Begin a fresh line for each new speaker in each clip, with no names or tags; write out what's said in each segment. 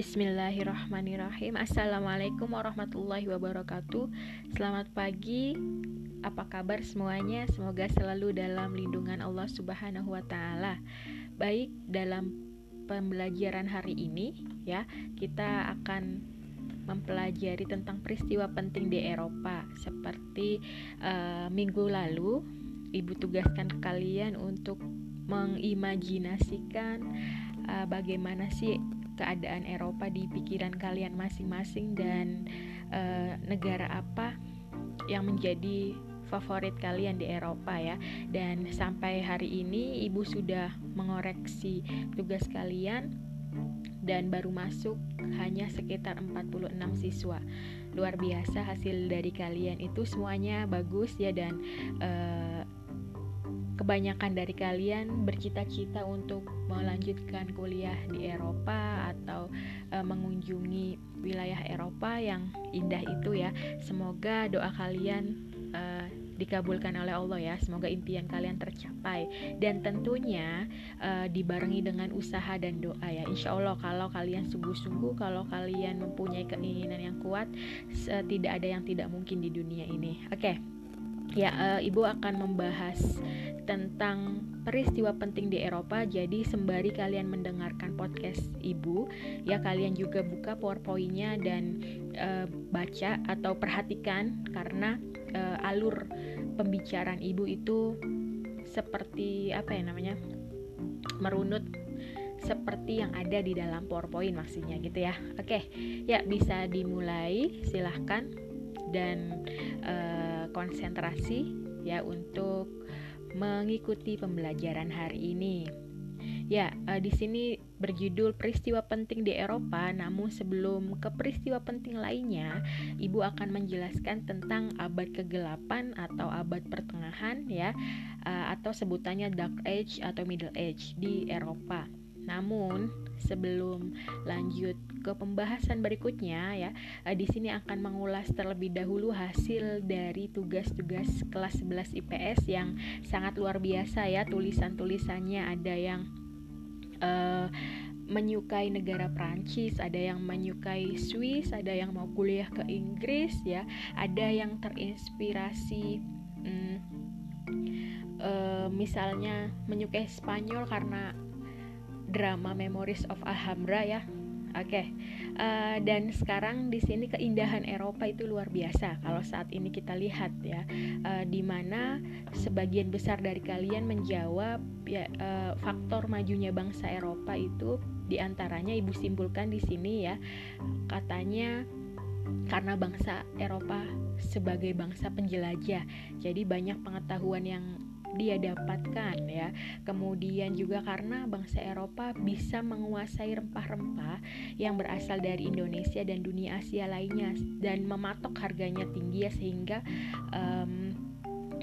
Bismillahirrahmanirrahim. Assalamualaikum warahmatullahi wabarakatuh. Selamat pagi. Apa kabar semuanya? Semoga selalu dalam lindungan Allah subhanahu wa ta'ala. Baik dalam pembelajaran hari ini ya Kita akan mempelajari tentang peristiwa penting di Eropa. Seperti uh, minggu lalu Ibu tugaskan kalian untuk mengimajinasikan uh, bagaimana sih keadaan Eropa di pikiran kalian masing-masing dan uh, negara apa yang menjadi favorit kalian di Eropa ya. Dan sampai hari ini ibu sudah mengoreksi tugas kalian dan baru masuk hanya sekitar 46 siswa. Luar biasa hasil dari kalian itu semuanya bagus ya dan uh, kebanyakan dari kalian bercita-cita untuk melanjutkan kuliah di Eropa atau e, mengunjungi wilayah Eropa yang indah itu ya. Semoga doa kalian e, dikabulkan oleh Allah ya. Semoga impian kalian tercapai dan tentunya e, dibarengi dengan usaha dan doa ya. Insya Allah kalau kalian sungguh-sungguh, kalau kalian mempunyai keinginan yang kuat, tidak ada yang tidak mungkin di dunia ini. Oke. Okay. Ya, uh, Ibu akan membahas tentang peristiwa penting di Eropa. Jadi sembari kalian mendengarkan podcast Ibu, ya kalian juga buka PowerPoint-nya dan uh, baca atau perhatikan karena uh, alur pembicaraan Ibu itu seperti apa ya namanya? merunut seperti yang ada di dalam PowerPoint maksudnya gitu ya. Oke, ya bisa dimulai silahkan dan uh, konsentrasi ya untuk mengikuti pembelajaran hari ini. Ya, uh, di sini berjudul peristiwa penting di Eropa. Namun sebelum ke peristiwa penting lainnya, Ibu akan menjelaskan tentang abad kegelapan atau abad pertengahan ya, uh, atau sebutannya Dark Age atau Middle Age di Eropa. Namun sebelum lanjut ke pembahasan berikutnya ya, uh, di sini akan mengulas terlebih dahulu hasil dari tugas-tugas kelas 11 IPS yang sangat luar biasa ya. Tulisan-tulisannya ada yang uh, menyukai negara Prancis, ada yang menyukai Swiss, ada yang mau kuliah ke Inggris ya, ada yang terinspirasi hmm, uh, misalnya menyukai Spanyol karena drama Memories of Alhambra ya. Oke, okay. uh, eh, dan sekarang di sini keindahan Eropa itu luar biasa. Kalau saat ini kita lihat ya, uh, di mana sebagian besar dari kalian menjawab ya uh, faktor majunya bangsa Eropa itu di antaranya ibu simpulkan di sini ya, katanya karena bangsa Eropa sebagai bangsa penjelajah, jadi banyak pengetahuan yang dia dapatkan ya. Kemudian juga karena bangsa Eropa bisa menguasai rempah-rempah yang berasal dari Indonesia dan dunia Asia lainnya dan mematok harganya tinggi ya sehingga um,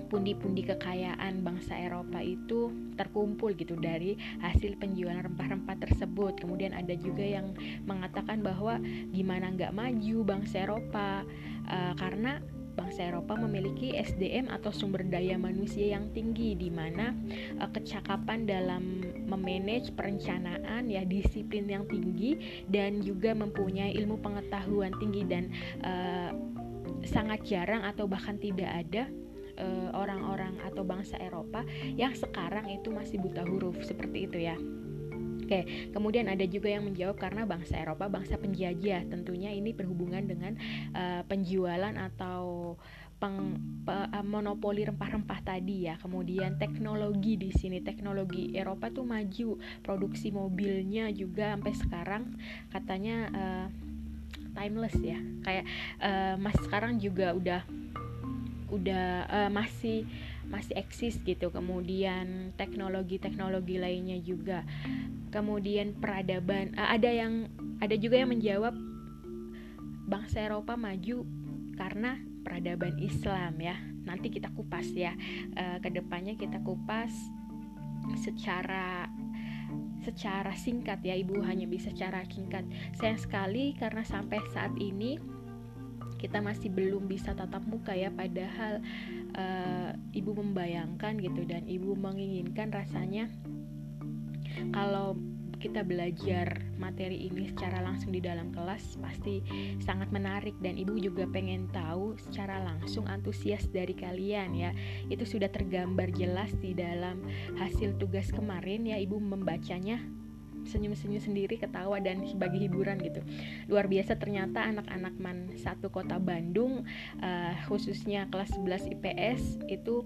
pundi-pundi kekayaan bangsa Eropa itu terkumpul gitu dari hasil penjualan rempah-rempah tersebut. Kemudian ada juga yang mengatakan bahwa gimana nggak maju bangsa Eropa uh, karena bangsa Eropa memiliki SDM atau sumber daya manusia yang tinggi di mana uh, kecakapan dalam memanage perencanaan ya disiplin yang tinggi dan juga mempunyai ilmu pengetahuan tinggi dan uh, sangat jarang atau bahkan tidak ada orang-orang uh, atau bangsa Eropa yang sekarang itu masih buta huruf seperti itu ya. Oke, kemudian ada juga yang menjawab karena bangsa Eropa bangsa penjajah. Tentunya ini berhubungan dengan uh, penjualan atau peng, pe, uh, monopoli rempah-rempah tadi ya. Kemudian teknologi di sini, teknologi Eropa tuh maju, produksi mobilnya juga sampai sekarang katanya uh, timeless ya. Kayak uh, mas sekarang juga udah udah uh, masih masih eksis gitu kemudian teknologi-teknologi lainnya juga kemudian peradaban uh, ada yang ada juga yang menjawab bangsa Eropa maju karena peradaban Islam ya. Nanti kita kupas ya. Uh, ke depannya kita kupas secara secara singkat ya ibu. Hanya bisa secara singkat. Sayang sekali karena sampai saat ini kita masih belum bisa tatap muka ya. Padahal uh, ibu membayangkan gitu dan ibu menginginkan rasanya kalau kita belajar materi ini secara langsung di dalam kelas pasti sangat menarik dan ibu juga pengen tahu secara langsung antusias dari kalian ya. Itu sudah tergambar jelas di dalam hasil tugas kemarin ya ibu membacanya. Senyum-senyum sendiri ketawa dan sebagai hiburan gitu. Luar biasa ternyata anak-anak man satu kota Bandung uh, khususnya kelas 11 IPS itu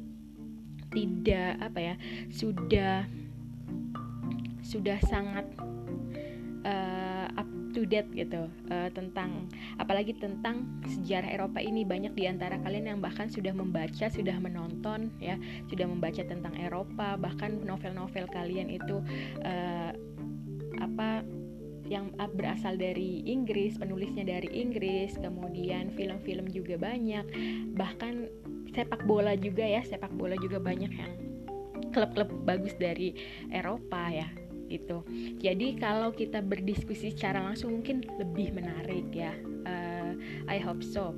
tidak apa ya sudah sudah sangat uh, up to date gitu uh, tentang apalagi tentang sejarah Eropa ini. Banyak di antara kalian yang bahkan sudah membaca sudah menonton ya sudah membaca tentang Eropa bahkan novel-novel kalian itu uh, apa yang berasal dari Inggris, penulisnya dari Inggris, kemudian film-film juga banyak, bahkan sepak bola juga ya, sepak bola juga banyak yang klub-klub bagus dari Eropa ya gitu. Jadi kalau kita berdiskusi secara langsung mungkin lebih menarik ya. Uh, I hope so.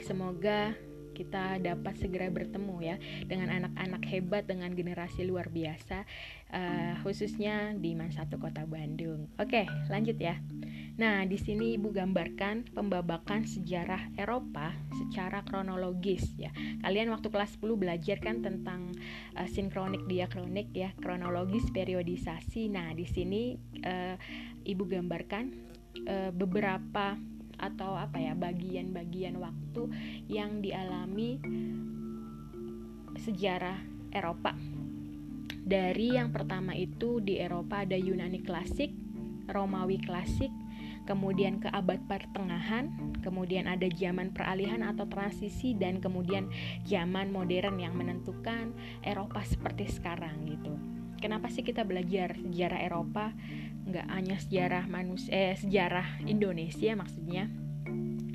Semoga kita dapat segera bertemu ya dengan anak-anak hebat dengan generasi luar biasa uh, khususnya di Mansatu Kota Bandung. Oke, lanjut ya. Nah, di sini Ibu gambarkan pembabakan sejarah Eropa secara kronologis ya. Kalian waktu kelas 10 belajar kan tentang uh, sinkronik diakronik ya, kronologis periodisasi. Nah, di sini uh, Ibu gambarkan uh, beberapa atau apa ya bagian-bagian waktu yang dialami sejarah Eropa. Dari yang pertama itu di Eropa ada Yunani klasik, Romawi klasik, kemudian ke abad pertengahan, kemudian ada zaman peralihan atau transisi dan kemudian zaman modern yang menentukan Eropa seperti sekarang gitu. Kenapa sih kita belajar sejarah Eropa? nggak hanya sejarah manusia eh, sejarah Indonesia maksudnya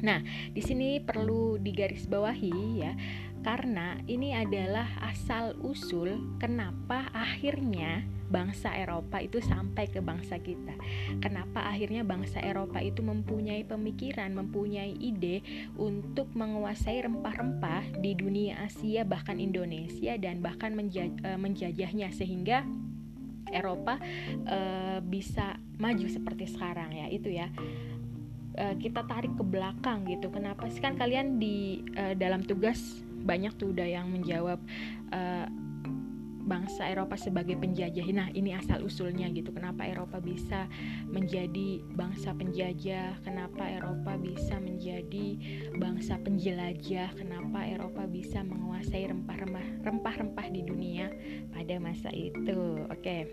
nah di sini perlu digarisbawahi ya karena ini adalah asal usul kenapa akhirnya bangsa Eropa itu sampai ke bangsa kita. Kenapa akhirnya bangsa Eropa itu mempunyai pemikiran, mempunyai ide untuk menguasai rempah-rempah di dunia Asia bahkan Indonesia dan bahkan menjaj eh, menjajahnya sehingga Eropa uh, bisa maju seperti sekarang ya. Itu ya. Uh, kita tarik ke belakang gitu. Kenapa sih? Kan kalian di uh, dalam tugas banyak tuh udah yang menjawab uh, bangsa Eropa sebagai penjajah. Nah, ini asal usulnya gitu. Kenapa Eropa bisa menjadi bangsa penjajah? Kenapa Eropa bisa menjadi bangsa penjelajah? Kenapa Eropa bisa menguasai rempah-rempah rempah-rempah di dunia pada masa itu? Oke.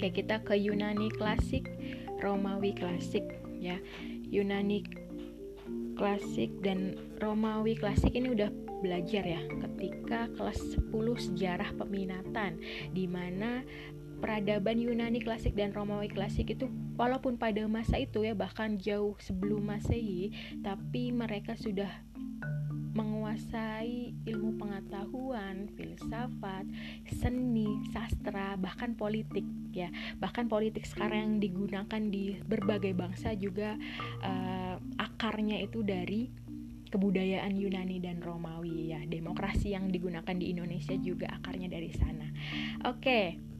Oke, kita ke Yunani klasik, Romawi klasik ya. Yunani klasik dan Romawi klasik ini udah belajar ya ketika kelas 10 sejarah peminatan di mana peradaban Yunani klasik dan Romawi klasik itu walaupun pada masa itu ya bahkan jauh sebelum Masehi tapi mereka sudah menguasai ilmu pengetahuan, filsafat, seni, sastra, bahkan politik ya. Bahkan politik sekarang yang digunakan di berbagai bangsa juga uh, akarnya itu dari kebudayaan Yunani dan Romawi ya. Demokrasi yang digunakan di Indonesia juga akarnya dari sana. Oke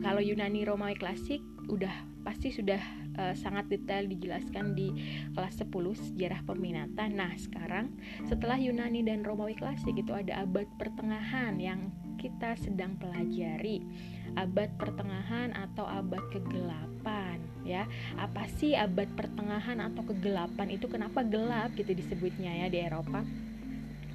kalau Yunani Romawi klasik udah pasti sudah uh, sangat detail dijelaskan di kelas 10 sejarah peminatan. Nah sekarang setelah Yunani dan Romawi klasik itu ada abad pertengahan yang kita sedang pelajari. Abad pertengahan atau abad kegelapan ya apa sih abad pertengahan atau kegelapan itu kenapa gelap gitu disebutnya ya di Eropa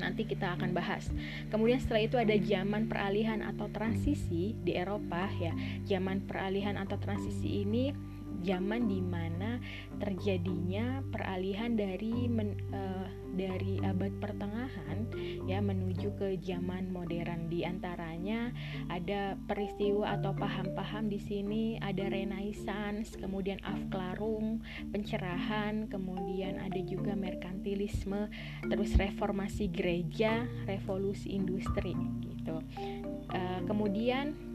nanti kita akan bahas. Kemudian setelah itu ada zaman peralihan atau transisi di Eropa ya. Zaman peralihan atau transisi ini zaman di mana terjadinya peralihan dari men, uh, dari abad pertengahan ya menuju ke zaman modern. Di antaranya ada peristiwa atau paham-paham di sini ada renaissance kemudian afklarung pencerahan kemudian ada juga merkantilisme terus reformasi gereja revolusi industri gitu. Uh, kemudian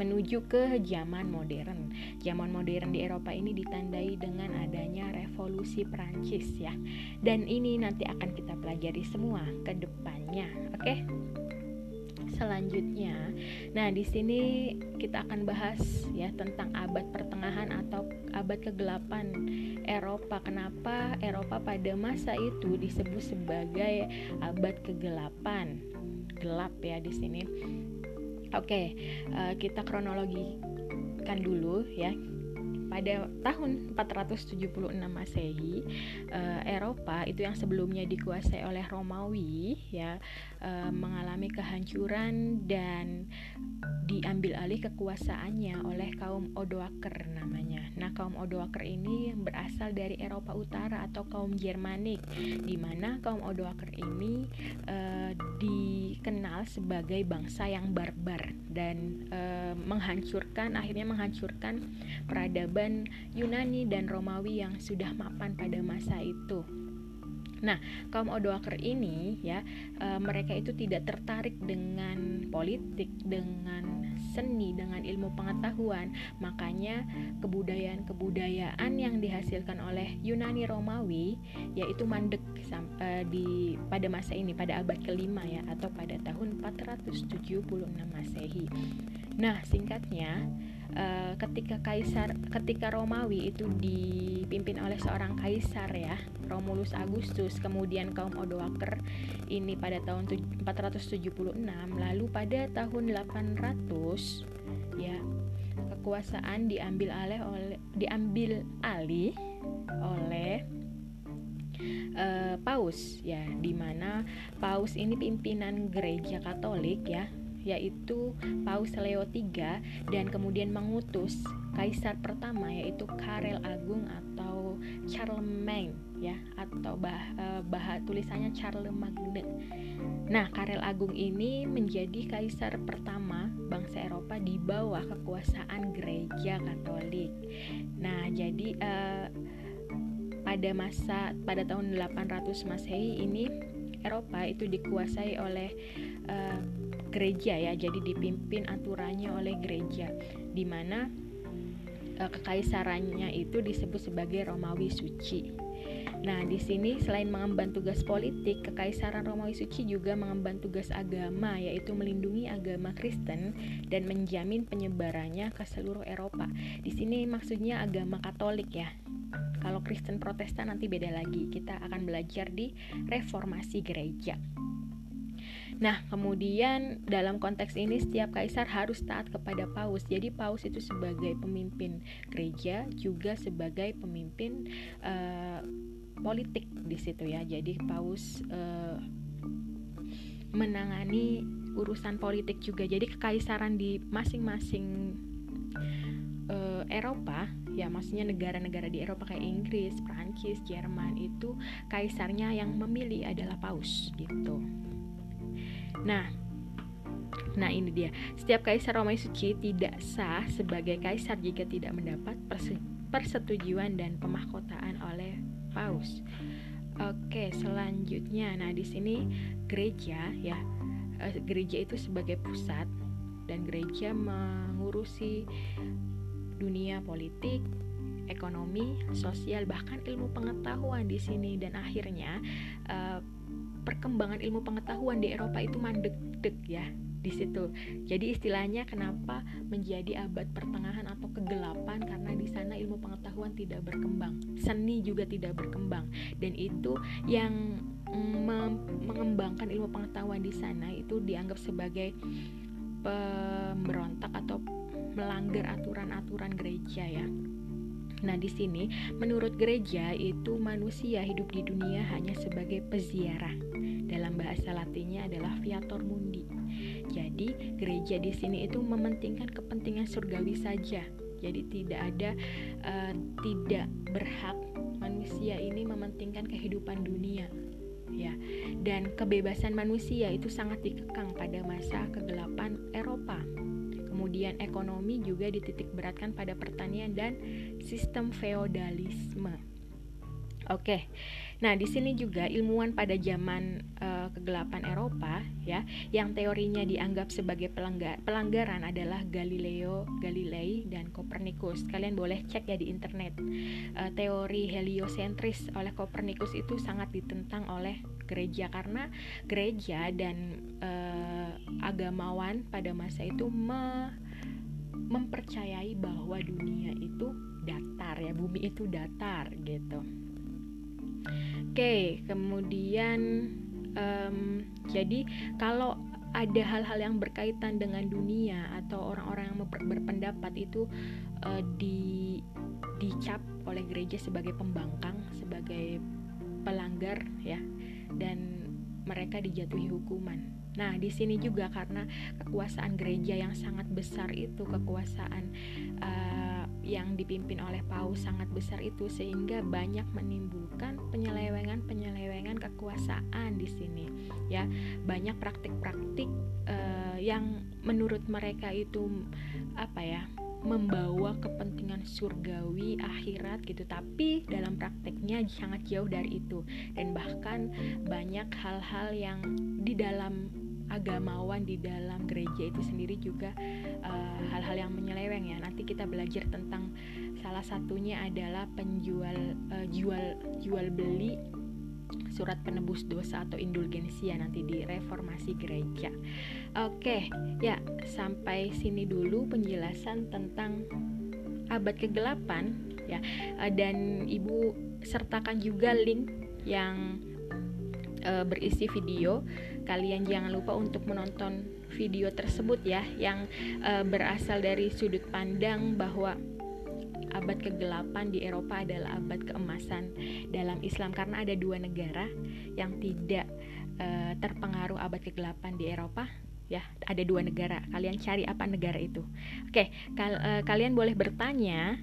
menuju ke zaman modern. Zaman modern di Eropa ini ditandai dengan adanya revolusi Prancis ya. Dan ini nanti akan kita pelajari semua ke depannya, oke? selanjutnya. Nah, di sini kita akan bahas ya tentang abad pertengahan atau abad kegelapan Eropa. Kenapa Eropa pada masa itu disebut sebagai abad kegelapan? Gelap ya di sini. Oke, uh, kita kronologikan dulu ya pada tahun 476 Masehi uh, Eropa itu yang sebelumnya dikuasai oleh Romawi ya uh, mengalami kehancuran dan diambil alih kekuasaannya oleh kaum Odoaker namanya. Nah, kaum Odoaker ini berasal dari Eropa Utara atau kaum Jermanik di mana kaum Odoaker ini uh, dikenal sebagai bangsa yang barbar dan uh, menghancurkan akhirnya menghancurkan peradaban Yunani dan Romawi yang sudah mapan pada masa itu. Nah, kaum Odoaker ini ya, e, mereka itu tidak tertarik dengan politik, dengan seni, dengan ilmu pengetahuan. Makanya kebudayaan-kebudayaan yang dihasilkan oleh Yunani Romawi yaitu mandek sampai di pada masa ini pada abad kelima ya atau pada tahun 476 Masehi. Nah, singkatnya uh, ketika kaisar ketika Romawi itu dipimpin oleh seorang kaisar ya Romulus Agustus kemudian kaum Odoaker ini pada tahun 476 lalu pada tahun 800 ya kekuasaan diambil alih oleh diambil alih oleh uh, paus ya di mana paus ini pimpinan gereja Katolik ya yaitu Paus Leo III dan kemudian mengutus kaisar pertama yaitu Karel Agung atau Charlemagne ya atau bah, eh, bah tulisannya Charlemagne. Nah, Karel Agung ini menjadi kaisar pertama bangsa Eropa di bawah kekuasaan gereja Katolik. Nah, jadi uh, pada masa pada tahun 800 Masehi ini Eropa itu dikuasai oleh uh, gereja ya jadi dipimpin aturannya oleh gereja di mana e, kekaisarannya itu disebut sebagai Romawi Suci. Nah, di sini selain mengemban tugas politik, Kekaisaran Romawi Suci juga mengemban tugas agama, yaitu melindungi agama Kristen dan menjamin penyebarannya ke seluruh Eropa. Di sini maksudnya agama Katolik ya. Kalau Kristen Protestan nanti beda lagi. Kita akan belajar di reformasi gereja. Nah, kemudian dalam konteks ini setiap kaisar harus taat kepada paus. Jadi paus itu sebagai pemimpin gereja juga sebagai pemimpin uh, politik di situ ya. Jadi paus uh, menangani urusan politik juga. Jadi kekaisaran di masing-masing uh, Eropa ya maksudnya negara-negara di Eropa kayak Inggris, Prancis, Jerman itu kaisarnya yang memilih adalah paus gitu. Nah, Nah ini dia, setiap kaisar Romawi suci tidak sah sebagai kaisar jika tidak mendapat persetujuan dan pemahkotaan oleh paus. Oke, selanjutnya, nah di sini gereja ya, eh, gereja itu sebagai pusat dan gereja mengurusi dunia politik, ekonomi, sosial, bahkan ilmu pengetahuan di sini. Dan akhirnya uh, perkembangan ilmu pengetahuan di Eropa itu mandek-dek ya di situ. Jadi istilahnya kenapa menjadi abad pertengahan atau kegelapan karena di sana ilmu pengetahuan tidak berkembang, seni juga tidak berkembang dan itu yang mm, mengembangkan ilmu pengetahuan di sana itu dianggap sebagai pemberontak atau melanggar aturan-aturan gereja ya. Nah, di sini menurut gereja itu manusia hidup di dunia hanya sebagai peziarah. Dalam bahasa Latinnya adalah viator mundi. Jadi, gereja di sini itu mementingkan kepentingan surgawi saja. Jadi tidak ada uh, tidak berhak manusia ini mementingkan kehidupan dunia ya dan kebebasan manusia itu sangat dikekang pada masa kegelapan Eropa Kemudian ekonomi juga dititik beratkan pada pertanian dan sistem feodalisme. Oke. Nah, di sini juga ilmuwan pada zaman uh, kegelapan Eropa ya, yang teorinya dianggap sebagai pelanggar, pelanggaran adalah Galileo Galilei dan Copernicus. Kalian boleh cek ya di internet. Uh, teori heliosentris oleh Copernicus itu sangat ditentang oleh gereja karena gereja dan uh, agamawan pada masa itu me mempercayai bahwa dunia itu datar ya bumi itu datar gitu oke kemudian um, jadi kalau ada hal-hal yang berkaitan dengan dunia atau orang-orang yang berpendapat itu uh, di dicap oleh gereja sebagai pembangkang, sebagai pelanggar ya dan mereka dijatuhi hukuman. Nah, di sini juga karena kekuasaan gereja yang sangat besar itu, kekuasaan uh, yang dipimpin oleh paus sangat besar itu sehingga banyak menimbulkan penyelewengan-penyelewengan kekuasaan di sini. Ya, banyak praktik-praktik uh, yang menurut mereka itu apa ya? membawa kepentingan surgawi akhirat gitu tapi dalam prakteknya sangat jauh dari itu dan bahkan banyak hal-hal yang di dalam agamawan di dalam gereja itu sendiri juga eh, hal-hal uh, yang menyeleweng ya nanti kita belajar tentang salah satunya adalah penjual uh, jual jual beli surat penebus dosa atau indulgensia nanti di reformasi gereja. Oke, ya sampai sini dulu penjelasan tentang abad ke-8 ya. Eh, dan Ibu sertakan juga link yang berisi video. Kalian jangan lupa untuk menonton video tersebut ya yang e, berasal dari sudut pandang bahwa abad ke-8 di Eropa adalah abad keemasan dalam Islam. Karena ada dua negara yang tidak uh, terpengaruh abad ke-8 di Eropa ya ada dua negara. Kalian cari apa negara itu. Oke kal uh, kalian boleh bertanya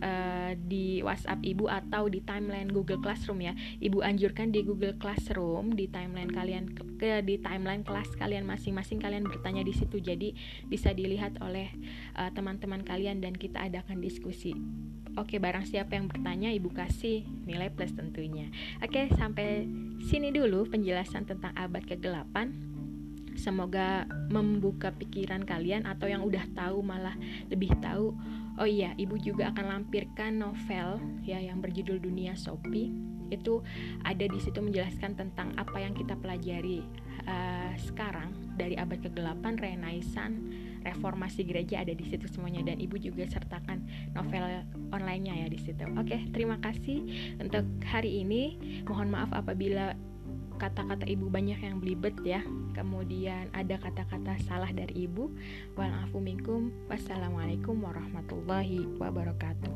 uh, di WhatsApp Ibu atau di timeline Google Classroom ya. Ibu anjurkan di Google Classroom di timeline kalian ke di timeline kelas kalian masing-masing kalian bertanya di situ. Jadi bisa dilihat oleh uh, teman-teman kalian dan kita adakan diskusi. Oke, barang siapa yang bertanya, Ibu kasih nilai plus tentunya. Oke, sampai sini dulu penjelasan tentang abad ke-8. Semoga membuka pikiran kalian atau yang udah tahu malah lebih tahu Oh iya, ibu juga akan lampirkan novel ya yang berjudul Dunia Sopi. Itu ada di situ menjelaskan tentang apa yang kita pelajari uh, sekarang dari abad ke-8 Renaissance, reformasi gereja ada di situ semuanya dan ibu juga sertakan novel online-nya ya di situ. Oke, terima kasih untuk hari ini. Mohon maaf apabila kata-kata ibu banyak yang belibet ya. Kemudian ada kata-kata salah dari ibu. Walafu minkum wassalamualaikum warahmatullahi wabarakatuh.